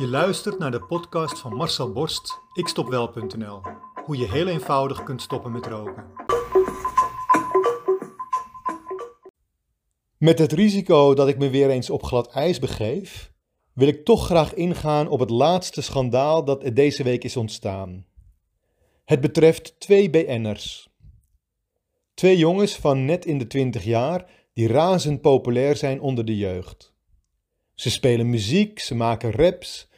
Je luistert naar de podcast van Marcel Borst, ikstopwel.nl. Hoe je heel eenvoudig kunt stoppen met roken. Met het risico dat ik me weer eens op glad ijs begeef, wil ik toch graag ingaan op het laatste schandaal dat deze week is ontstaan. Het betreft twee BN'ers. Twee jongens van net in de 20 jaar die razend populair zijn onder de jeugd. Ze spelen muziek, ze maken raps,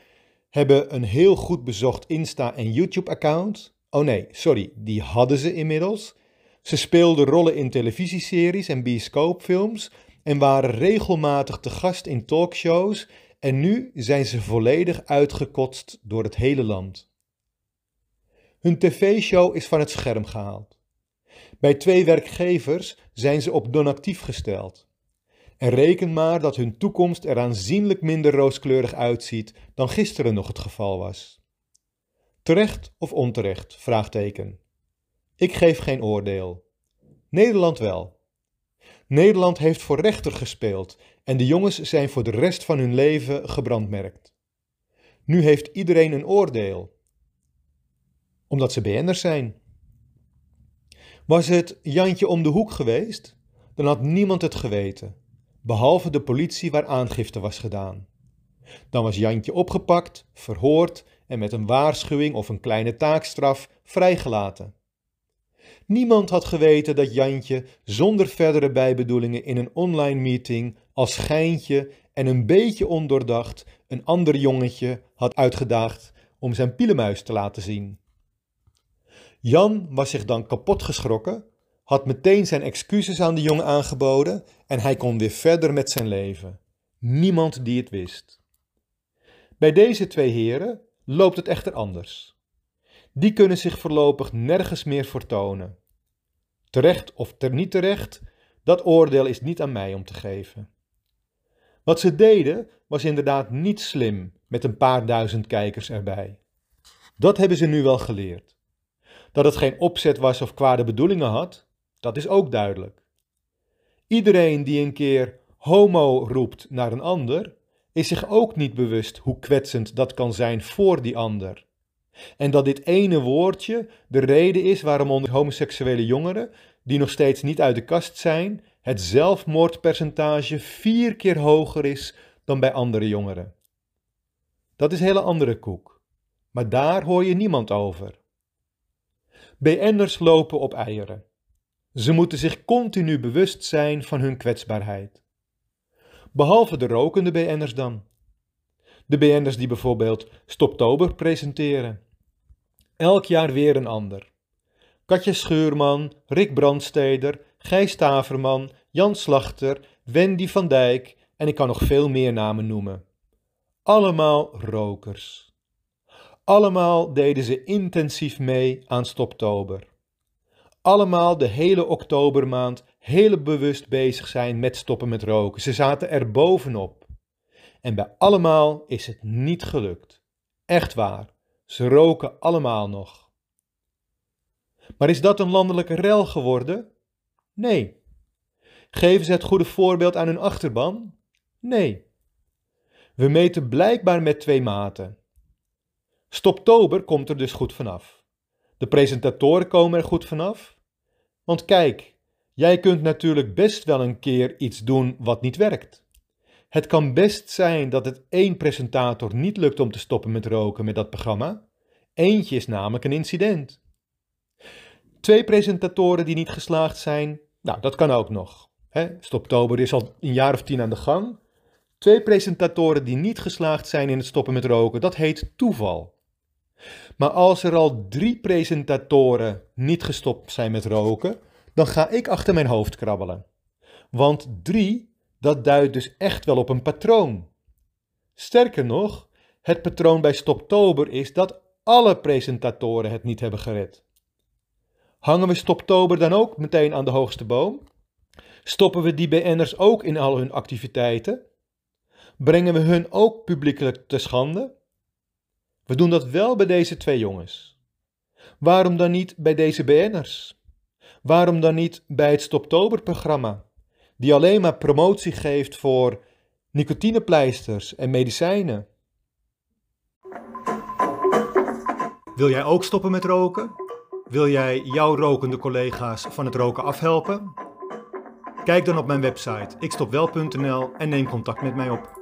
hebben een heel goed bezocht Insta- en YouTube-account. Oh nee, sorry, die hadden ze inmiddels. Ze speelden rollen in televisieseries en bioscoopfilms en waren regelmatig te gast in talkshows en nu zijn ze volledig uitgekotst door het hele land. Hun tv-show is van het scherm gehaald. Bij twee werkgevers zijn ze op donactief gesteld. En reken maar dat hun toekomst er aanzienlijk minder rooskleurig uitziet dan gisteren nog het geval was. Terecht of onterecht? Vraagteken. Ik geef geen oordeel. Nederland wel. Nederland heeft voor rechter gespeeld en de jongens zijn voor de rest van hun leven gebrandmerkt. Nu heeft iedereen een oordeel. Omdat ze BN'ers zijn. Was het Jantje om de hoek geweest, dan had niemand het geweten, behalve de politie waar aangifte was gedaan. Dan was Jantje opgepakt, verhoord en met een waarschuwing of een kleine taakstraf vrijgelaten. Niemand had geweten dat Jantje zonder verdere bijbedoelingen in een online meeting als geintje en een beetje ondoordacht een ander jongetje had uitgedaagd om zijn pielemuis te laten zien. Jan was zich dan kapot geschrokken, had meteen zijn excuses aan de jongen aangeboden en hij kon weer verder met zijn leven. Niemand die het wist. Bij deze twee heren loopt het echter anders. Die kunnen zich voorlopig nergens meer vertonen. Terecht of ter niet terecht, dat oordeel is niet aan mij om te geven. Wat ze deden was inderdaad niet slim met een paar duizend kijkers erbij. Dat hebben ze nu wel geleerd. Dat het geen opzet was of kwade bedoelingen had, dat is ook duidelijk. Iedereen die een keer homo roept naar een ander, is zich ook niet bewust hoe kwetsend dat kan zijn voor die ander. En dat dit ene woordje de reden is waarom onder homoseksuele jongeren, die nog steeds niet uit de kast zijn, het zelfmoordpercentage vier keer hoger is dan bij andere jongeren. Dat is hele andere koek. Maar daar hoor je niemand over. BN'ers lopen op eieren. Ze moeten zich continu bewust zijn van hun kwetsbaarheid. Behalve de rokende BN'ers dan. De BN'ers die bijvoorbeeld Stoptober presenteren. Elk jaar weer een ander. Katja Schuurman, Rick Brandsteder, Gijs Taverman, Jan Slachter, Wendy van Dijk en ik kan nog veel meer namen noemen. Allemaal rokers. Allemaal deden ze intensief mee aan Stoptober. Allemaal de hele oktobermaand heel bewust bezig zijn met stoppen met roken. Ze zaten er bovenop. En bij allemaal is het niet gelukt. Echt waar. Ze roken allemaal nog. Maar is dat een landelijke rel geworden? Nee. Geven ze het goede voorbeeld aan hun achterban? Nee. We meten blijkbaar met twee maten. Stoptober komt er dus goed vanaf. De presentatoren komen er goed vanaf. Want kijk, jij kunt natuurlijk best wel een keer iets doen wat niet werkt. Het kan best zijn dat het één presentator niet lukt om te stoppen met roken met dat programma. Eentje is namelijk een incident. Twee presentatoren die niet geslaagd zijn, nou, dat kan ook nog. Stoptober is al een jaar of tien aan de gang. Twee presentatoren die niet geslaagd zijn in het stoppen met roken, dat heet toeval. Maar als er al drie presentatoren niet gestopt zijn met roken, dan ga ik achter mijn hoofd krabbelen. Want drie, dat duidt dus echt wel op een patroon. Sterker nog, het patroon bij Stoptober is dat alle presentatoren het niet hebben gered. Hangen we Stoptober dan ook meteen aan de hoogste boom? Stoppen we die BN'ers ook in al hun activiteiten? Brengen we hun ook publiekelijk te schande? We doen dat wel bij deze twee jongens. Waarom dan niet bij deze BN'ers? Waarom dan niet bij het Stoptober-programma, die alleen maar promotie geeft voor nicotinepleisters en medicijnen? Wil jij ook stoppen met roken? Wil jij jouw rokende collega's van het roken afhelpen? Kijk dan op mijn website ikstopwel.nl en neem contact met mij op.